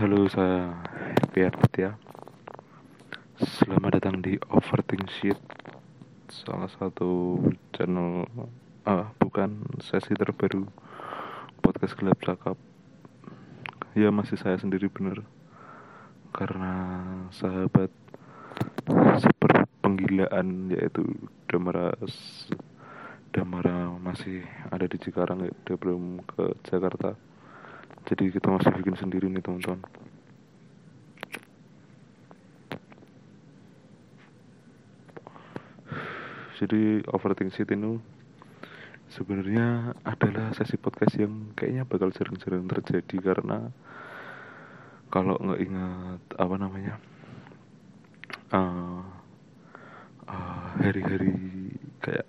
Halo, saya Pierre Setia. Selamat datang di Overthink Sheet, salah satu channel, ah bukan sesi terbaru podcast gelap cakap. Ya masih saya sendiri bener, karena sahabat seperti penggilaan yaitu Damara Damara masih ada di Cikarang ya, dia belum ke Jakarta jadi kita masih bikin sendiri nih teman-teman. Jadi overthinking city ini sebenarnya adalah sesi podcast yang kayaknya bakal sering-sering terjadi karena kalau nggak ingat apa namanya uh, uh, hari-hari kayak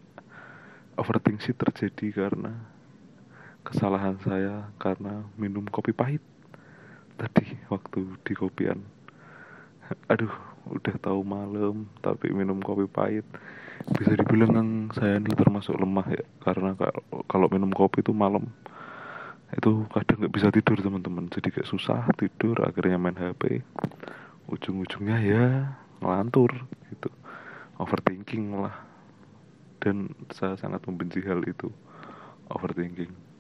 overthinking terjadi karena kesalahan saya karena minum kopi pahit. Tadi waktu di kopian. Aduh udah tahu malam tapi minum kopi pahit. Bisa dibilang saya ini termasuk lemah ya karena kalau minum kopi itu malam itu kadang nggak bisa tidur teman-teman. Jadi kayak susah tidur akhirnya main HP ujung-ujungnya ya ngelantur gitu. Overthinking lah. Dan saya sangat membenci hal itu overthinking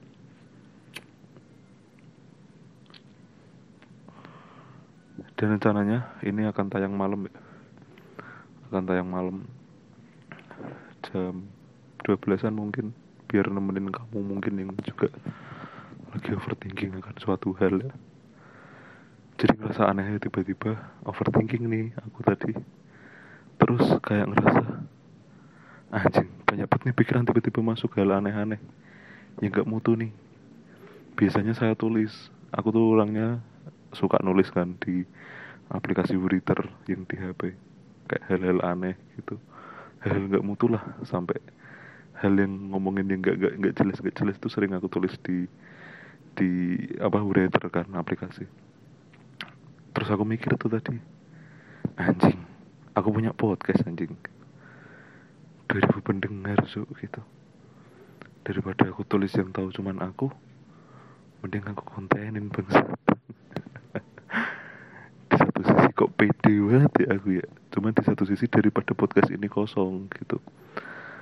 dan rencananya ini akan tayang malam ya. Akan tayang malam. Jam 12an mungkin biar nemenin kamu mungkin yang juga lagi overthinking akan suatu hal ya. Jadi ngerasa aneh ya tiba-tiba overthinking nih aku tadi. Terus kayak ngerasa anjing banyak banget nih pikiran tiba-tiba masuk hal aneh-aneh. Yang gak mutu nih. Biasanya saya tulis aku tuh orangnya suka nulis kan di aplikasi Writer yang di HP kayak hal-hal aneh gitu. Hal-hal nggak mutu lah sampai hal yang ngomongin yang nggak nggak nggak jelas nggak jelas itu sering aku tulis di di apa Writer kan aplikasi. Terus aku mikir tuh tadi anjing aku punya podcast anjing. 2000 pendengar so, gitu. Daripada aku tulis yang tahu cuman aku mending aku kontenin bangsa kok pede banget ya aku ya. Cuman di satu sisi daripada podcast ini kosong gitu.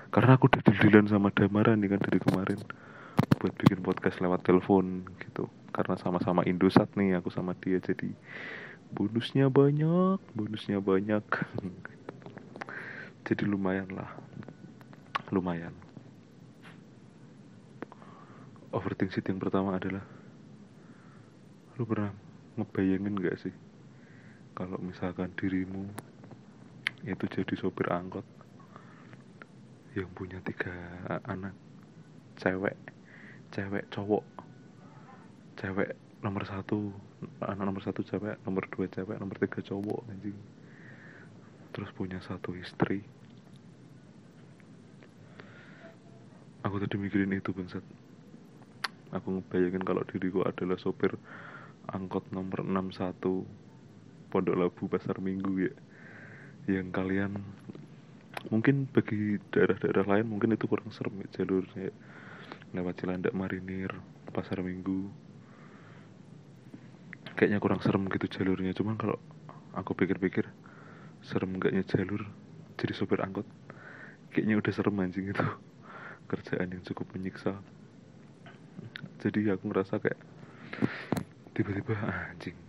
Karena aku udah dililan sama Damara nih kan dari kemarin buat bikin podcast lewat telepon gitu. Karena sama-sama Indosat nih aku sama dia jadi bonusnya banyak bonusnya banyak. Jadi lumayan lah. Lumayan. Overthinking yang pertama adalah lu pernah ngebayangin gak sih kalau misalkan dirimu itu jadi sopir angkot yang punya tiga anak cewek cewek cowok cewek nomor satu anak nomor satu cewek nomor dua cewek nomor tiga cowok anjing. Terus punya satu istri. Aku tadi mikirin itu bangsat. Aku ngebayangin kalau diriku adalah sopir angkot nomor 61 Pondok Labu Pasar Minggu ya. Yang kalian mungkin bagi daerah-daerah lain mungkin itu kurang serem ya, jalurnya. Lewat Cilandak Marinir Pasar Minggu. Kayaknya kurang serem gitu jalurnya. Cuman kalau aku pikir-pikir serem enggaknya jalur jadi sopir angkot kayaknya udah serem anjing itu. Kerjaan yang cukup menyiksa. Jadi aku ngerasa kayak tiba-tiba anjing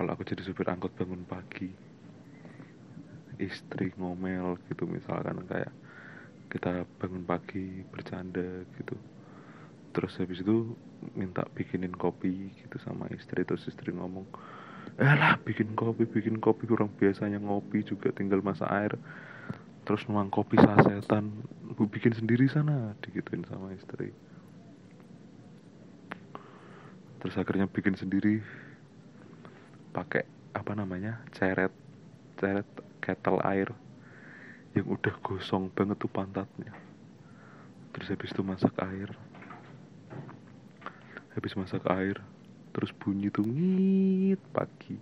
kalau aku jadi supir angkot bangun pagi istri ngomel gitu misalkan kayak kita bangun pagi bercanda gitu. Terus habis itu minta bikinin kopi gitu sama istri terus istri ngomong lah bikin kopi bikin kopi kurang biasanya ngopi juga tinggal masak air. Terus nuang kopi sasetan bu bikin sendiri sana digituin sama istri. Terus akhirnya bikin sendiri pakai apa namanya ceret ceret kettle air yang udah gosong banget tuh pantatnya. Terus habis itu masak air. Habis masak air terus bunyi tuh ngit pagi.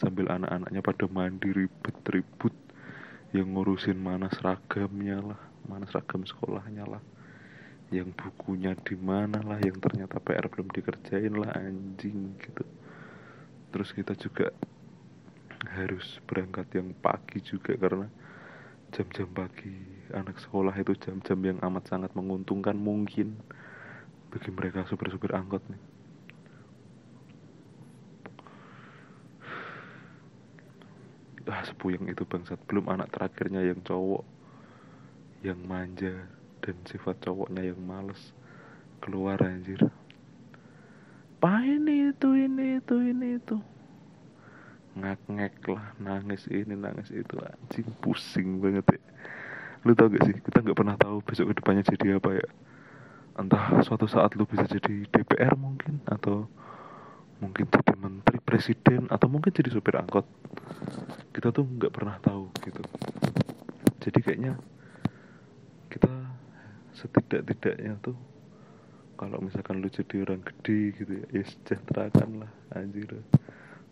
Sambil anak-anaknya pada mandi ribet-ribut yang ngurusin mana seragamnya lah mana seragam sekolahnya lah. Yang bukunya di mana lah yang ternyata PR belum dikerjain lah anjing gitu terus kita juga harus berangkat yang pagi juga karena jam-jam pagi anak sekolah itu jam-jam yang amat sangat menguntungkan mungkin bagi mereka supir-supir angkot nih. Ah sepuyeng itu bangsat. Belum anak terakhirnya yang cowok yang manja dan sifat cowoknya yang males. Keluar anjir apa ini itu ini itu ini itu? Ngak-ngek lah nangis ini nangis itu. Anjing pusing banget ya. Lu tau gak sih kita nggak pernah tahu besok ke depannya jadi apa ya? Entah suatu saat lu bisa jadi DPR mungkin atau mungkin jadi menteri presiden atau mungkin jadi supir angkot. Kita tuh nggak pernah tahu gitu. Jadi kayaknya kita setidak-tidaknya tuh kalau misalkan lu jadi orang gede gitu ya ya sejahterakan lah anjir.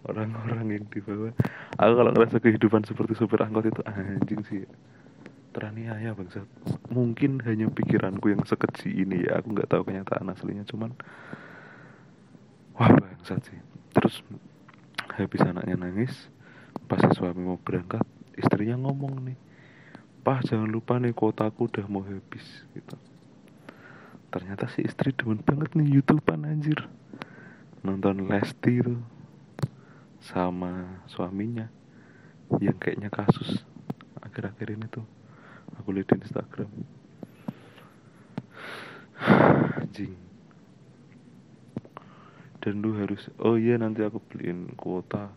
Orang-orang yang di bawah. Aku kalau ngerasa kehidupan seperti supir angkot itu anjing sih. Teraniaya bangsa mungkin hanya pikiranku yang sekecil ini ya. Aku nggak tahu kenyataan aslinya cuman wah bangsat sih. Terus habis anaknya nangis pas suami mau berangkat istrinya ngomong nih Pak jangan lupa nih kotaku udah mau habis gitu ternyata si istri demen banget nih youtubean anjir. Nonton Lesti tuh sama suaminya yang kayaknya kasus akhir-akhir ini tuh. Aku lihat di Instagram. Anjing. Dan lu harus oh iya nanti aku beliin kuota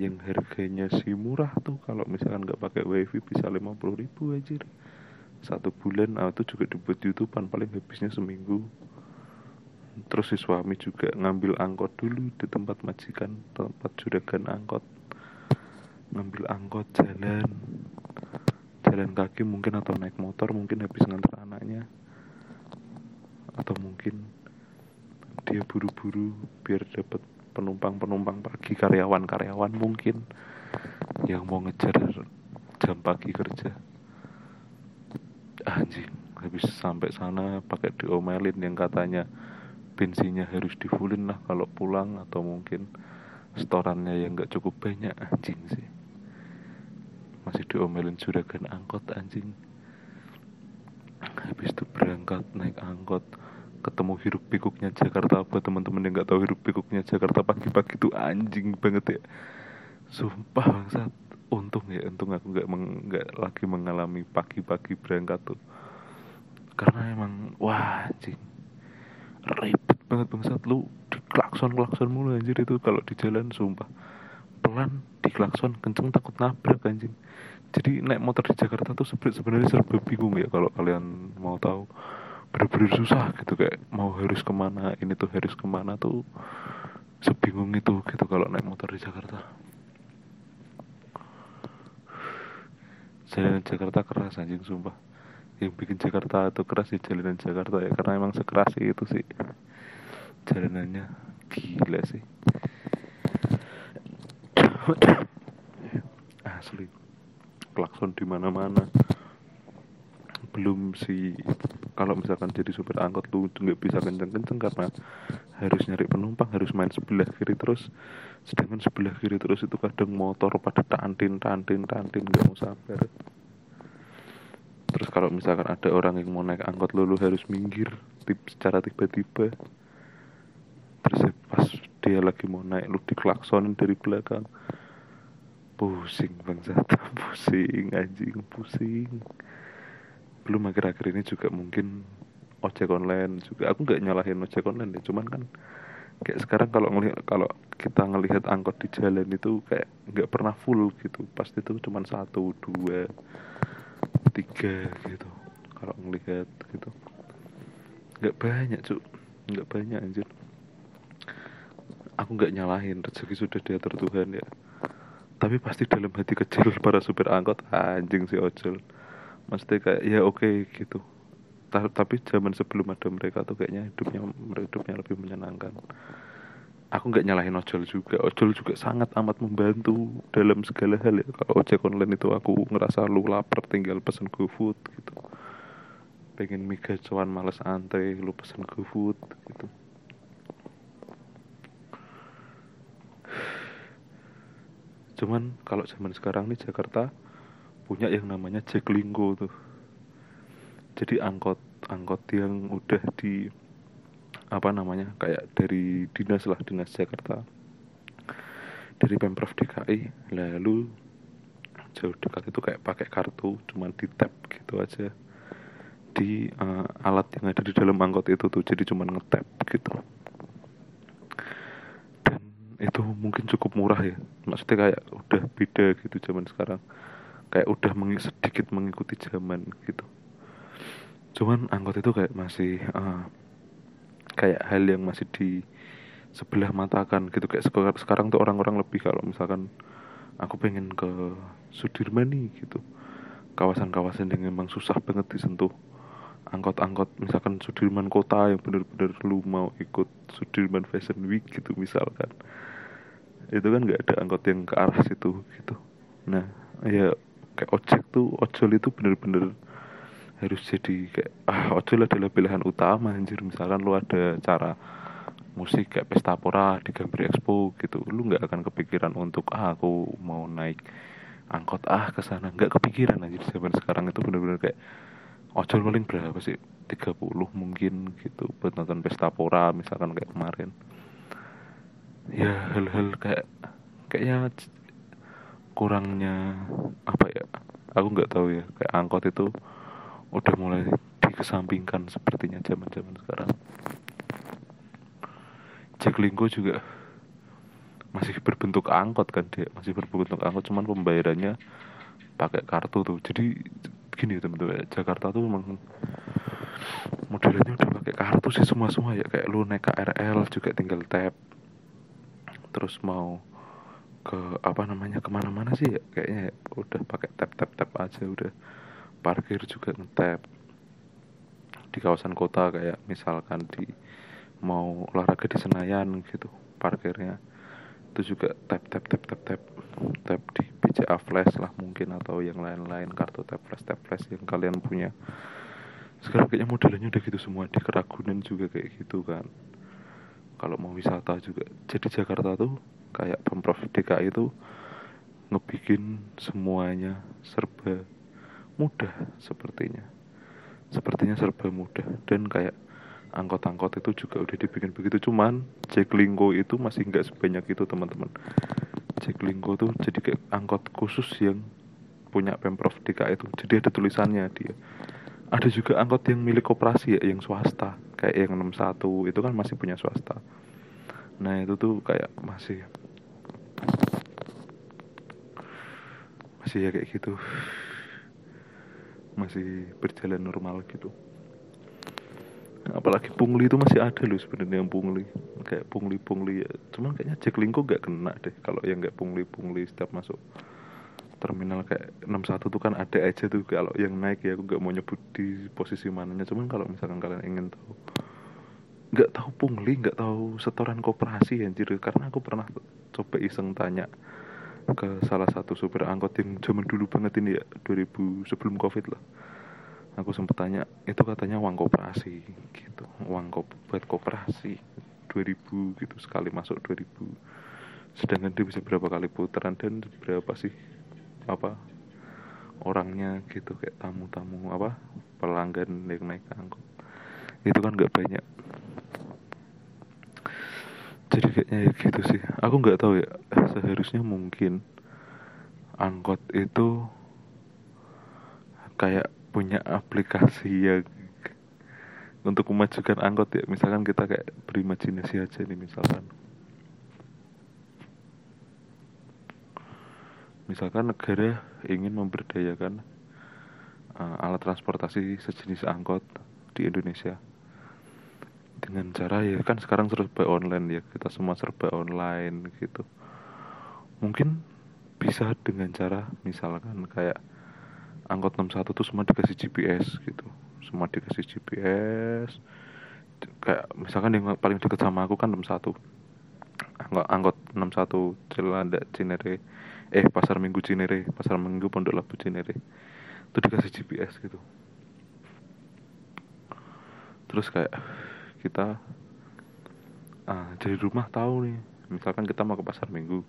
yang harganya sih murah tuh. Kalau misalkan nggak pakai wifi bisa lima puluh ribu aja satu bulan ah, itu juga dibuat youtubean paling habisnya seminggu. Terus si suami juga ngambil angkot dulu di tempat majikan tempat juragan angkot. Ngambil angkot jalan. Jalan kaki mungkin atau naik motor mungkin habis ngantar anaknya. Atau mungkin dia buru-buru biar dapat penumpang-penumpang pagi karyawan-karyawan mungkin yang mau ngejar jam pagi kerja anjing habis sampai sana pakai diomelin yang katanya bensinnya harus difulin lah kalau pulang atau mungkin setorannya yang nggak cukup banyak. Anjing sih. Masih diomelin juragan angkot anjing. Habis itu berangkat naik angkot ketemu hiruk pikuknya Jakarta. Buat teman-teman yang nggak tahu hiruk pikuknya Jakarta pagi-pagi itu anjing banget ya. Sumpah bangsat untung ya untung aku nggak nggak lagi mengalami pagi-pagi berangkat tuh. Karena emang wah anjing. Ribet banget bangsat. Lu klakson klakson mulu anjir itu kalau di jalan sumpah. Pelan di klakson kenceng takut nabrak anjing. Jadi naik motor di Jakarta tuh sebenarnya serba bingung ya kalau kalian mau tahu. Bener-bener susah gitu kayak mau harus ke mana ini tuh harus ke mana tuh. Sebingung itu gitu kalau naik motor di Jakarta jalanan Jakarta keras anjing sumpah. Yang bikin Jakarta itu keras di jalanan Jakarta ya karena emang sekeras itu sih. Jalanannya gila sih. Asli. Klakson di mana-mana belum sih. Kalau misalkan jadi supir angkot lu nggak bisa kenceng-kenceng karena harus nyari penumpang harus main sebelah kiri terus. Sedangkan sebelah kiri terus itu kadang motor pada tantin tantin tantin gak mau sabar. Terus kalau misalkan ada orang yang mau naik angkot lu, harus minggir tip secara tiba-tiba. Terus pas dia lagi mau naik lu diklaksonin dari belakang. Pusing bangsat. Pusing anjing pusing belum akhir-akhir ini juga mungkin ojek online juga. Aku nggak nyalahin ojek online ya cuman kan kayak sekarang kalau ngelihat kalau kita ngelihat angkot di jalan itu kayak nggak pernah full gitu. Pasti itu cuma satu dua tiga gitu kalau ngelihat gitu. Nggak banyak cuk. Nggak banyak anjir. Aku nggak nyalahin rezeki sudah diatur Tuhan ya. Tapi pasti dalam hati kecil para supir angkot anjing si ojol mesti kayak ya oke okay, gitu tapi zaman sebelum ada mereka tuh kayaknya hidupnya hidupnya lebih menyenangkan. Aku nggak nyalahin ojol juga. Ojol juga sangat amat membantu dalam segala hal ya. Kalau ojek online itu aku ngerasa lu lapar tinggal pesen GoFood gitu. Pengen mie cuan males antre lu pesen GoFood gitu. Cuman kalau zaman sekarang nih Jakarta punya yang namanya Jaklingko tuh. Jadi angkot angkot yang udah di apa namanya kayak dari dinas lah dinas Jakarta. Dari pemprov DKI lalu jauh dekat itu kayak pakai kartu cuman di tap gitu aja. Di uh, alat yang ada di dalam angkot itu tuh jadi cuman ngetap gitu. Dan itu mungkin cukup murah ya. Maksudnya kayak udah beda gitu zaman sekarang kayak udah meng sedikit mengikuti zaman gitu. Cuman angkot itu kayak masih uh, kayak hal yang masih di sebelah matakan gitu. Kayak sekarang, sekarang tuh orang-orang lebih kalau misalkan aku pengen ke Sudirman nih gitu. Kawasan-kawasan yang memang susah banget disentuh. Angkot-angkot misalkan Sudirman kota yang bener-bener lu mau ikut Sudirman Fashion Week gitu misalkan. Itu kan nggak ada angkot yang ke arah situ gitu. Nah ya kayak ojek tuh ojol itu bener-bener harus jadi kayak ah ojol adalah pilihan utama anjir. Misalkan lu ada cara musik kayak pesta pora di Gambir Expo gitu lu nggak akan kepikiran untuk ah aku mau naik angkot ah ke sana. Nggak kepikiran di zaman sekarang itu benar-benar kayak ojol paling berapa sih? 30 mungkin gitu buat nonton pesta pora misalkan kayak kemarin. Ya hal-hal kayak kayaknya kurangnya ya aku nggak tahu ya kayak angkot itu udah mulai dikesampingkan sepertinya zaman zaman sekarang Jaklingko juga masih berbentuk angkot kan dia masih berbentuk angkot cuman pembayarannya pakai kartu tuh. Jadi gini teman-teman Jakarta tuh memang modelnya udah pakai kartu sih semua semua ya. Kayak lu naik KRL juga tinggal tap. Terus mau ke apa namanya ke mana-mana sih ya. Kayaknya ya, udah pakai tap tap tap aja udah parkir juga ngetap. Di kawasan kota kayak misalkan di mau olahraga di Senayan gitu parkirnya. Itu juga tap tap tap. Tap tap tap di BCA Flash lah mungkin atau yang lain-lain kartu tap flash tap flash yang kalian punya. Sekarang kayaknya modelnya udah gitu semua di Keragunan juga kayak gitu kan. Kalau mau wisata juga. Jadi Jakarta tuh kayak pemprov DKI itu ngebikin semuanya serba mudah sepertinya. Sepertinya serba mudah. Dan kayak angkot-angkot itu juga udah dibikin begitu. Cuman Jaklingko itu masih nggak sebanyak itu teman-teman. Jaklingko tuh jadi kayak angkot khusus yang punya pemprov DKI itu. Jadi ada tulisannya dia. Ada juga angkot yang milik koperasi ya yang swasta. Kayak yang 61 itu kan masih punya swasta nah itu tuh kayak masih masih ya kayak gitu. Masih berjalan normal gitu. Apalagi pungli itu masih ada loh sebenarnya yang pungli. Kayak pungli pungli ya. Cuman kayaknya Jack Lingko gak kena deh. Kalau yang kayak pungli pungli setiap masuk terminal kayak 61 tuh kan ada aja tuh. Kalau yang naik ya aku gak mau nyebut di posisi mananya. Cuman kalau misalkan kalian ingin tahu nggak tahu pungli nggak tahu setoran koperasi anjir. Karena aku pernah coba iseng tanya ke salah satu supir angkot yang zaman dulu banget ini ya 2000 sebelum covid lah. Aku sempat tanya itu katanya uang koperasi gitu. Uang ko buat koperasi 2000 gitu. Sekali masuk 2000 sedangkan dia bisa berapa kali putaran dan berapa sih apa orangnya gitu kayak tamu-tamu apa pelanggan yang naik angkot. Itu kan nggak banyak jadi kayaknya ya gitu sih. Aku nggak tahu ya seharusnya mungkin angkot itu kayak punya aplikasi yang untuk memajukan angkot ya. Misalkan kita kayak berimajinasi aja nih misalkan. Misalkan negara ingin memberdayakan uh, alat transportasi sejenis angkot di Indonesia dengan cara ya kan sekarang serba online ya kita semua serba online gitu. Mungkin bisa dengan cara misalkan kayak angkot 61 tuh semua dikasih GPS gitu. Semua dikasih GPS kayak misalkan yang paling dekat sama aku kan 61 angkot angkot 61 Celanda Cinere eh pasar Minggu Cinere pasar Minggu Pondok Labu Cinere. Itu dikasih GPS gitu. Terus kayak kita ah, dari rumah tahu nih. Misalkan kita mau ke pasar minggu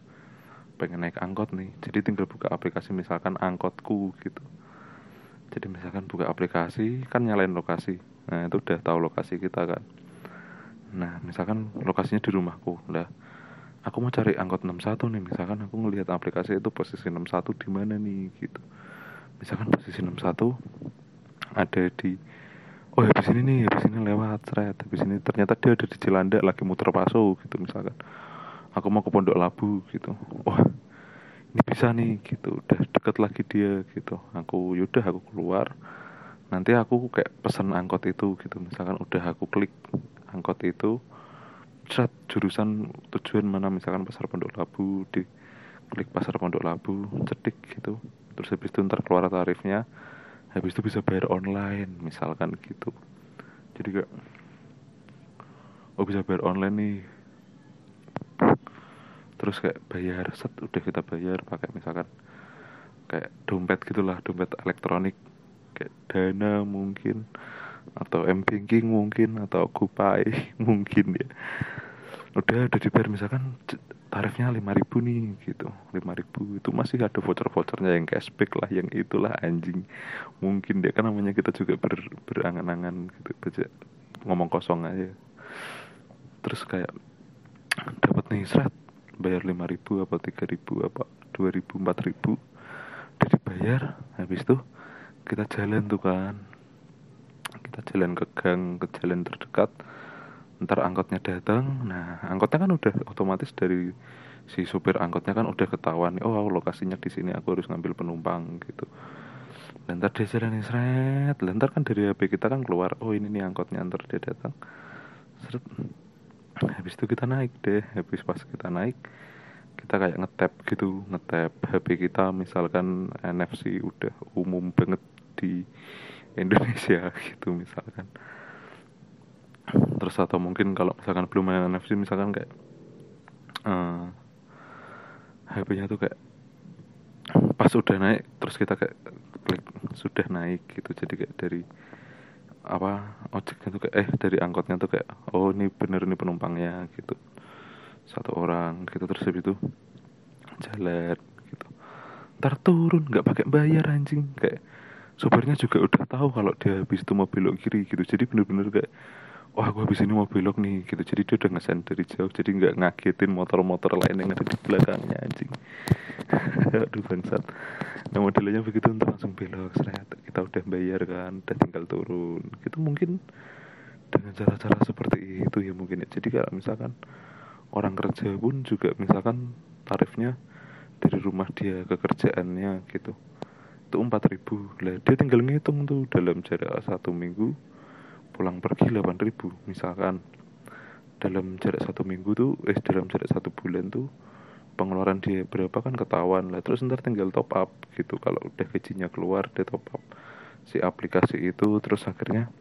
pengen naik angkot nih jadi tinggal buka aplikasi misalkan angkotku gitu. Jadi misalkan buka aplikasi kan nyalain lokasi. Nah itu udah tahu lokasi kita kan. Nah misalkan lokasinya di rumahku lah. Aku mau cari angkot 61 nih misalkan aku ngelihat aplikasi itu posisi 61 di mana nih gitu. Misalkan posisi 61 ada di oh habis ini nih habis ini lewat seret habis ini ternyata dia ada di Cilandak lagi muter paso gitu misalkan. Aku mau ke Pondok Labu gitu. Wah ini bisa nih gitu. Udah deket lagi dia gitu. Aku yaudah aku keluar. Nanti aku kayak pesen angkot itu gitu. Misalkan udah aku klik angkot itu chat jurusan tujuan mana misalkan pasar Pondok Labu di klik pasar Pondok Labu cetik gitu. Terus habis itu ntar keluar tarifnya habis itu bisa bayar online misalkan gitu. Jadi kayak oh bisa bayar online nih. Terus kayak bayar set udah kita bayar pakai misalkan kayak dompet gitulah dompet elektronik. Kayak dana mungkin atau m banking mungkin atau GoPay mungkin ya udah ada dibayar. Misalkan tarifnya lima ribu nih gitu. lima ribu. Itu masih ada voucher vouchernya yang cashback lah yang itulah anjing. Mungkin deh kan namanya kita juga ber, berangan-angan gitu. Baca ngomong kosong aja. Terus kayak dapat nih serat bayar lima ribu apa tiga ribu apa dua ribu empat ribu. Udah dibayar. Habis tuh kita jalan tuh kan. Kita jalan ke gang ke jalan terdekat ntar angkotnya datang nah angkotnya kan udah otomatis dari si supir angkotnya kan udah ketahuan oh lokasinya di sini aku harus ngambil penumpang gitu. Dan ntar dia jalan seret dan ntar kan dari HP kita kan keluar oh ini nih angkotnya ntar dia datang seret habis itu kita naik deh habis pas kita naik kita kayak ngetap gitu ngetap HP kita misalkan NFC udah umum banget di Indonesia gitu misalkan terus atau mungkin kalau misalkan belum main NFC misalkan kayak uh, eh, HP-nya tuh kayak pas udah naik terus kita kayak klik sudah naik gitu. Jadi kayak dari apa ojeknya tuh kayak eh dari angkotnya tuh kayak oh ini bener ini penumpangnya gitu. Satu orang gitu terus habis itu jalan gitu. Ntar turun nggak pakai bayar anjing. Kayak sopirnya juga udah tahu kalau dia habis itu mau belok kiri gitu. Jadi bener-bener kayak wah gue habis ini mau belok nih gitu. Jadi dia udah ngesen dari jauh jadi nggak ngagetin motor-motor lain yang ada di belakangnya anjing. Aduh bangsat. Nah modelnya begitu untuk langsung belok seret. Kita udah bayar kan udah tinggal turun. Gitu mungkin dengan cara-cara seperti itu ya mungkin ya. Jadi kalau misalkan orang kerja pun juga misalkan tarifnya dari rumah dia ke kerjaannya gitu. Itu empat ribu. Lah dia tinggal ngitung tuh dalam jarak satu minggu pulang pergi 8000 misalkan dalam jarak satu minggu tuh eh dalam jarak satu bulan tuh pengeluaran dia berapa kan ketahuan lah. Terus ntar tinggal top up gitu. Kalau udah gajinya keluar dia top up si aplikasi itu. Terus akhirnya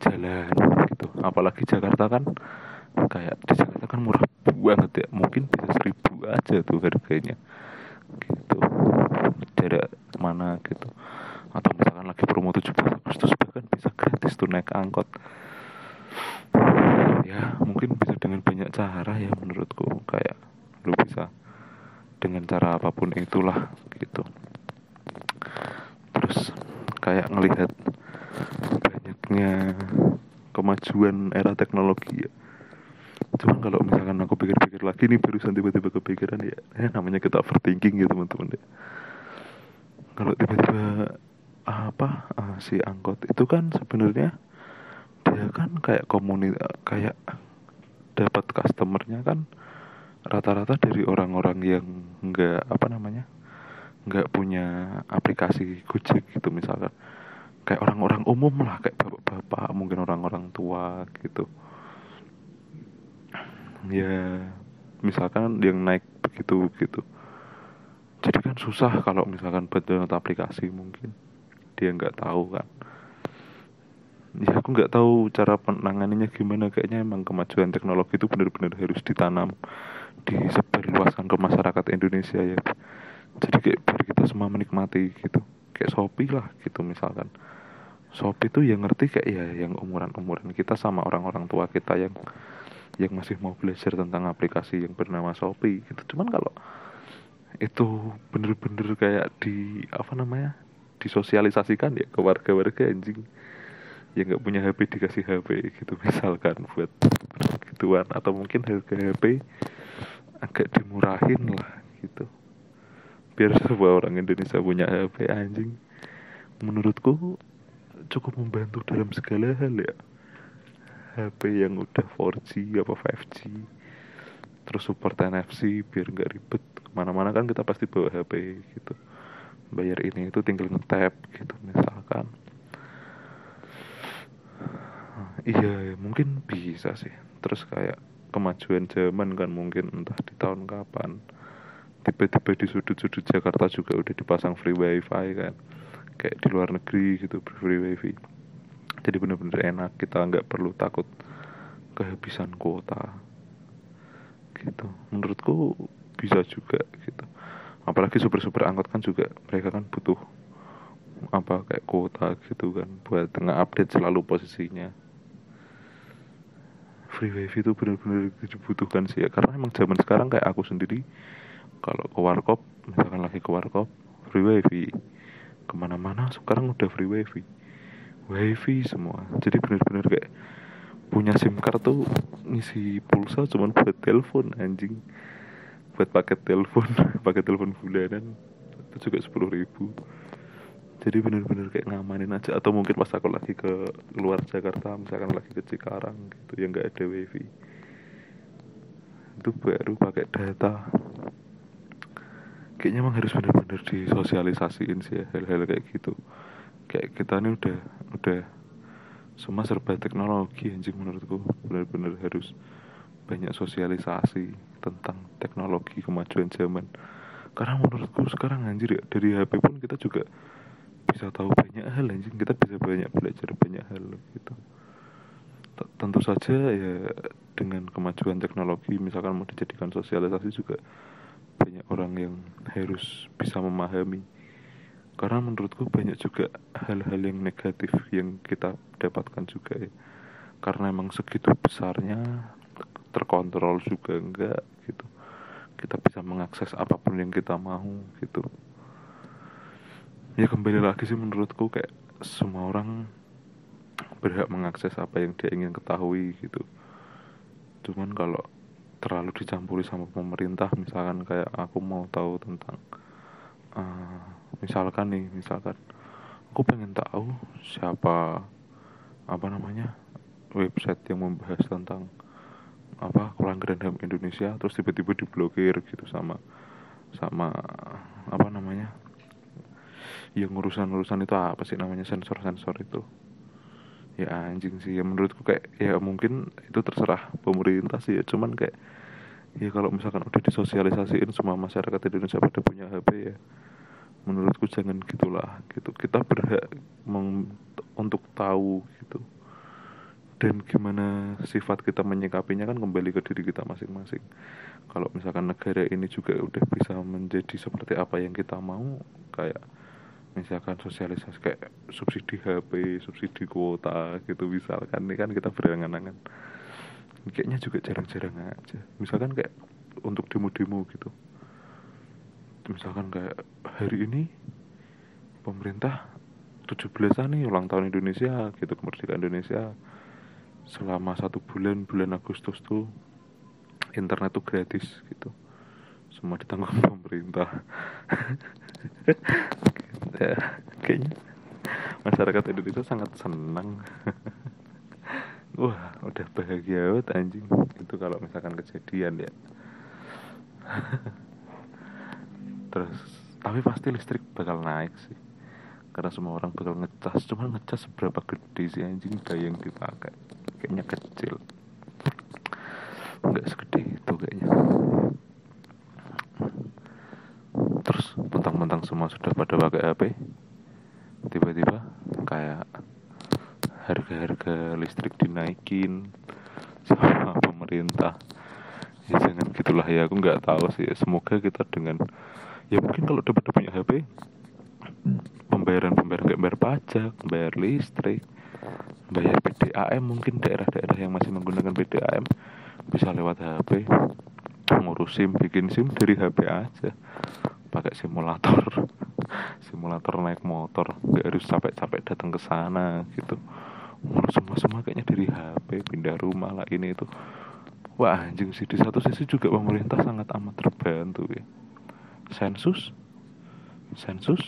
jalan gitu. Apalagi Jakarta kan kayak di Jakarta kan murah banget ya. Mungkin bisa seribu aja tuh harganya. Gitu. Jarak mana gitu atau misalkan lagi promo 17 Agustus bahkan bisa gratis tuh naik angkot. Ya mungkin bisa dengan banyak cara ya menurutku. Kayak lu bisa dengan cara apa pun itulah gitu. Terus kayak ngelihat banyaknya kemajuan era teknologi ya. Cuman kalau misalkan aku pikir-pikir lagi nih barusan tiba-tiba kepikiran ya, ya namanya kita overthinking ya teman-teman ya. Kalau tiba-tiba apa uh, si angkot itu kan sebenarnya dia kan kayak komunitas kayak dapat customernya kan rata-rata dari orang-orang yang nggak apa namanya nggak punya aplikasi Gojek gitu misalkan. Kayak orang-orang umum lah kayak bapak-bapak mungkin orang-orang tua gitu. Ya misalkan yang naik begitu gitu. Jadi kan susah kalau misalkan buat download aplikasi mungkin dia nggak tahu kan ya aku nggak tahu cara penanganannya gimana. Kayaknya emang kemajuan teknologi itu benar-benar harus ditanam disebarluaskan ke masyarakat Indonesia ya. Jadi kayak biar kita semua menikmati gitu. Kayak Shopee lah gitu misalkan. Shopee itu yang ngerti kayak ya yang umuran-umuran kita sama orang-orang tua kita yang yang masih mau belajar tentang aplikasi yang bernama Shopee gitu. Cuman kalau itu bener-bener kayak di apa namanya disosialisasikan ya ke warga-warga anjing. Yang nggak punya HP dikasih HP gitu misalkan buat gituan. Atau mungkin harga HP agak dimurahin lah gitu. Biar semua orang Indonesia punya HP anjing. Menurutku cukup membantu dalam segala hal ya. HP yang udah 4G apa 5G terus support NFC biar nggak ribet. Ke mana-mana kan kita pasti bawa HP gitu bayar ini itu tinggal ngetap gitu misalkan. Iya mungkin bisa sih. Terus kayak kemajuan zaman kan mungkin entah di tahun kapan. Tiba-tiba di sudut-sudut Jakarta juga udah dipasang free wifi kan. Kayak di luar negeri gitu free wifi. Jadi bener-bener enak kita nggak perlu takut kehabisan kuota. Gitu. Menurutku bisa juga gitu apalagi super-super angkot kan juga mereka kan butuh apa kayak kuota gitu kan buat tengah update selalu posisinya. Free wifi itu benar-benar dibutuhkan sih ya karena emang zaman sekarang kayak aku sendiri kalau ke warkop misalkan lagi ke warkop free wifi ke mana-mana sekarang udah free wifi wifi semua. Jadi bener-bener kayak punya sim card tuh ngisi pulsa cuman buat telepon anjing buat paket telepon paket telepon bulanan itu juga sepuluh ribu. Jadi bener-bener kayak ngamanin aja. Atau mungkin pas aku lagi ke luar Jakarta misalkan lagi ke Cikarang gitu yang nggak ada wifi. Itu baru pakai data. Kayaknya emang harus bener-bener disosialisasiin sih ya hal-hal kayak gitu. Kayak kita ini udah udah semua serba teknologi anjing menurutku. Benar-benar harus banyak sosialisasi tentang teknologi kemajuan zaman. Karena menurutku sekarang anjir ya dari HP pun kita juga bisa tahu banyak hal anjing. Kita bisa banyak belajar banyak hal gitu. Tentu saja ya dengan kemajuan teknologi misalkan mau dijadikan sosialisasi juga banyak orang yang harus bisa memahami. Karena menurutku banyak juga hal-hal yang negatif yang kita dapatkan juga ya. Karena emang segitu besarnya terkontrol juga enggak gitu. Kita bisa mengakses apa pun yang kita mau gitu. Ya kembali lagi sih menurutku kayak semua orang berhak mengakses apa yang dia ingin ketahui gitu. Cuman kalau terlalu dicampuri sama pemerintah misalkan kayak aku mau tahu tentang uh, misalkan nih misalkan aku pengen tahu siapa apa namanya website yang membahas tentang apa pelanggaran HAM Indonesia terus tiba-tiba diblokir gitu sama sama apa namanya yang urusan-urusan itu apa sih namanya sensor-sensor itu. Ya anjing sih ya menurutku kayak ya mungkin itu terserah pemerintah sih ya cuman kayak ya kalau misalkan udah disosialisasiin semua masyarakat Indonesia pada punya HP ya menurutku jangan gitulah gitu. Kita berhak untuk tahu gitu dan gimana sifat kita menyikapinya kan kembali ke diri kita masing-masing. Kalau misalkan negara ini juga udah bisa menjadi seperti apa yang kita mau kayak misalkan sosialisasi kayak subsidi HP subsidi kuota gitu misalkan ini kan kita berangan-angan. Kayaknya juga jarang-jarang aja. Misalkan kayak untuk demo-demo gitu. Misalkan kayak hari ini pemerintah 17-an nih ulang tahun Indonesia gitu kemerdekaan Indonesia selama satu bulan bulan Agustus tuh internet tuh gratis gitu. Semua ditanggung pemerintah. Ya kayaknya masyarakat Indonesia sangat senang. Wah udah bahagia banget anjing. Itu kalau misalkan kejadian ya. Terus tapi pasti listrik bakal naik sih. Karena semua orang bakal ngecas. Cuman ngecas seberapa gede sih anjing daya yang dipakai kayaknya kecil. Nggak segede itu kayaknya. Terus tentang-tentang semua sudah pada pakai HP tiba-tiba kayak harga-harga listrik dinaikin sama pemerintah. Ya jangan gitulah ya aku nggak tahu sih. Semoga kita dengan ya mungkin kalau udah pada punya HP pembayaran pembayaran kayak bayar pajak bayar listrik bayar PDAM mungkin daerah-daerah yang masih menggunakan PDAM bisa lewat HP ngurus SIM bikin SIM dari HP aja. Pakai simulator simulator naik motor nggak harus capek-capek datang ke sana gitu. Ngurus semua semua kayaknya dari HP pindah rumah lah ini itu. Wah anjing sih di satu sisi juga pemerintah sangat amat terbantu ya. Sensus? Sensus?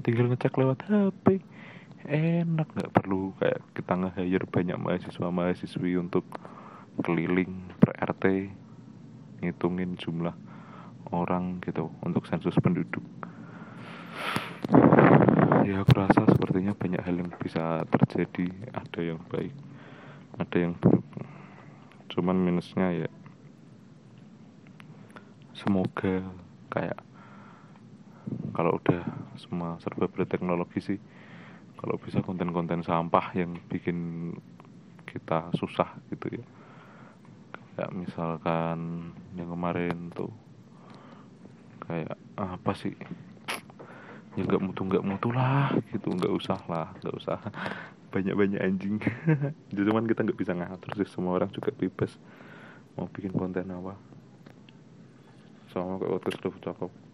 Tinggal ngecek lewat HP enak nggak perlu kayak kita nge-hire banyak mahasiswa mahasiswi untuk keliling per RT ngitungin jumlah orang gitu untuk sensus penduduk. Ya aku rasa sepertinya banyak hal yang bisa terjadi. Ada yang baik ada yang buruk. Cuman minusnya ya semoga kayak kalau udah semua serba berteknologi sih kalau bisa konten-konten sampah yang bikin kita susah gitu ya. Kayak misalkan yang kemarin tuh kayak apa sih? Ya nggak mutu nggak mutu lah gitu nggak usah lah nggak usah. Banyak banyak anjing. Jadi cuman kita nggak bisa ngatur sih semua orang juga bebas mau bikin konten apa. Sama kayak podcast udah cakep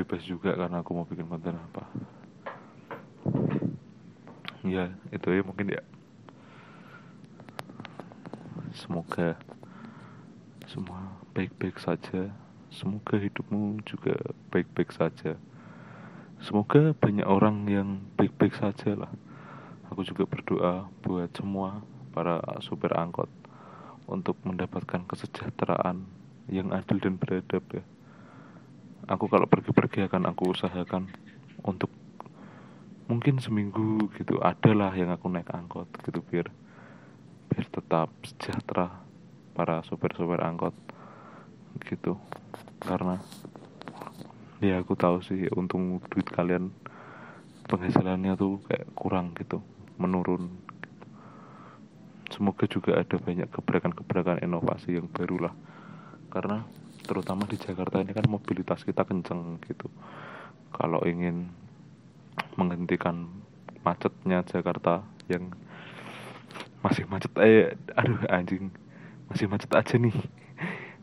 bebas juga karena aku mau bikin konten apa. Ya itu ya mungkin ya. Semoga semua baik-baik saja. Semoga hidupmu juga baik-baik saja. Semoga banyak orang yang baik-baik saja lah. Aku juga berdoa buat semua para supir angkot untuk mendapatkan kesejahteraan yang adil dan beradab ya aku kalau pergi-pergi akan aku usahakan untuk mungkin seminggu gitu. Adalah yang aku naik angkot gitu biar biar tetap sejahtera para sopir-sopir angkot gitu. Karena ya aku tahu sih untung duit kalian penghasilannya tuh kayak kurang gitu menurun. Semoga juga ada banyak gebrakan-gebrakan inovasi yang baru lah karena terutama di Jakarta ini kan mobilitas kita kenceng gitu. Kalau ingin menghentikan macetnya Jakarta yang masih macet eh aduh anjing masih macet aja nih.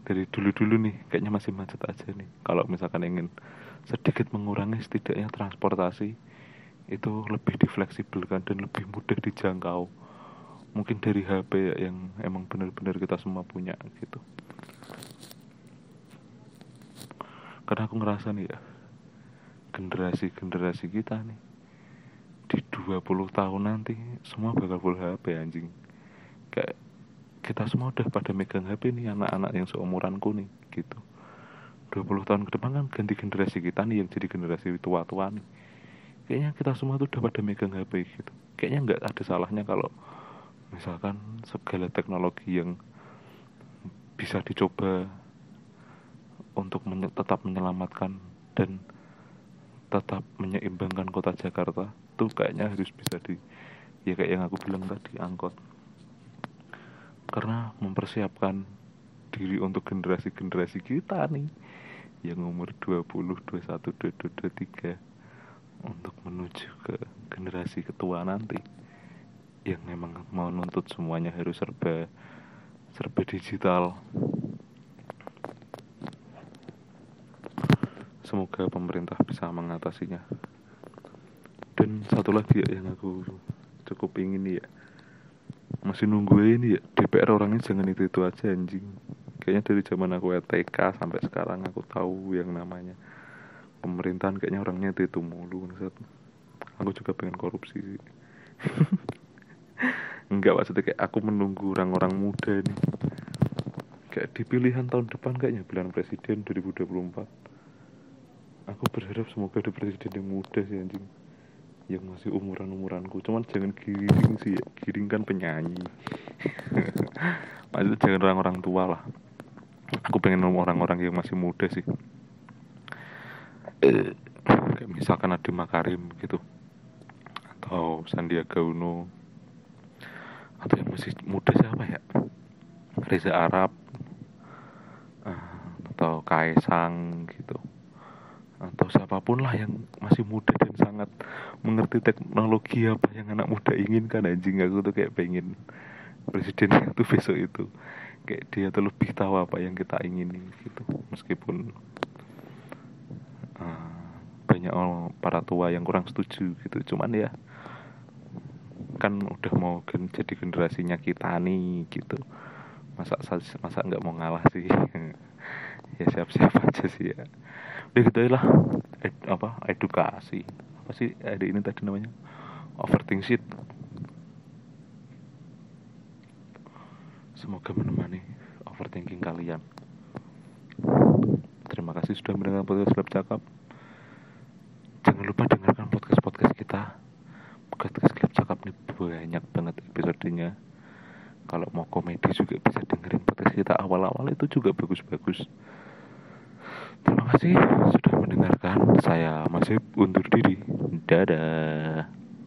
Dari dulu-dulu nih kayaknya masih macet aja nih. Kalau misalkan ingin sedikit mengurangi setidaknya transportasi itu lebih difleksibelkan dan lebih mudah dijangkau. Mungkin dari HP ya, yang emang benar-benar kita semua punya gitu karena aku ngerasa nih ya generasi-generasi kita nih di 20 tahun nanti semua bakal full HP anjing. Kayak kita semua udah pada megang HP nih anak-anak yang seumuranku nih gitu. 20 tahun ke depan kan ganti generasi kita nih yang jadi generasi tua-tua nih. Kayaknya kita semua tuh udah pada megang HP gitu. Kayaknya nggak ada salahnya kalau misalkan segala teknologi yang bisa dicoba untuk menye tetap menyelamatkan dan tetap menyeimbangkan kota Jakarta tuh kayaknya harus bisa di ya kayak yang aku bilang tadi angkot. Karena mempersiapkan diri untuk generasi-generasi kita nih yang umur 20, 21, 22, 23 untuk menuju ke generasi ketua nanti yang memang mau nuntut semuanya harus serba serba digital semoga pemerintah bisa mengatasinya. Dan satu lagi ya yang aku cukup ingin ya. Masih nunggu ini ya DPR orangnya jangan itu itu aja anjing. Kayaknya dari zaman aku TK sampai sekarang aku tahu yang namanya. Pemerintahan kayaknya orangnya itu itu mulu aku juga pengen korupsi sih. Enggak maksudnya kayak aku menunggu orang-orang muda nih. Kayak di pilihan tahun depan kayaknya pilihan presiden 2024 aku berharap semoga ada presiden yang muda sih anjing. Yang masih umuran umuranku cuman jangan giring sih ya. giring kan penyanyi. Maksudnya jangan orang-orang tua lah. Aku pengen orang-orang yang masih muda sih. Kayak misalkan ada Makarim gitu. Atau Sandiaga Uno. Atau yang masih muda siapa ya? Reza Arab. Ah, atau Kaisang gitu atau siapa pun lah yang masih muda dan sangat mengerti teknologi apa yang anak muda inginkan anjing. Aku tuh kayak pengen presiden itu besok itu kayak dia tuh lebih tahu apa yang kita ingini gitu. Meskipun uh, banyak orang para tua yang kurang setuju gitu. Cuman ya kan udah mau kan jadi generasinya kita nih gitu. Masa masa nggak mau ngalah sih? Ya siap-siap aja sih ya udah gitu lah Ed, apa edukasi. Apa sih ada ini tadi namanya? Overthink shit. Semoga menemani overthinking kalian. Terima kasih sudah mendengar podcast Lab Cakap. Jangan lupa dengarkan podcast-podcast kita. Podcast Lab Cakap ini banyak banget episodenya. Kalau mau komedi juga bisa dengerin podcast kita awal-awal itu juga bagus-bagus terima kasih sudah mendengarkan. Saya masih undur diri. Dadah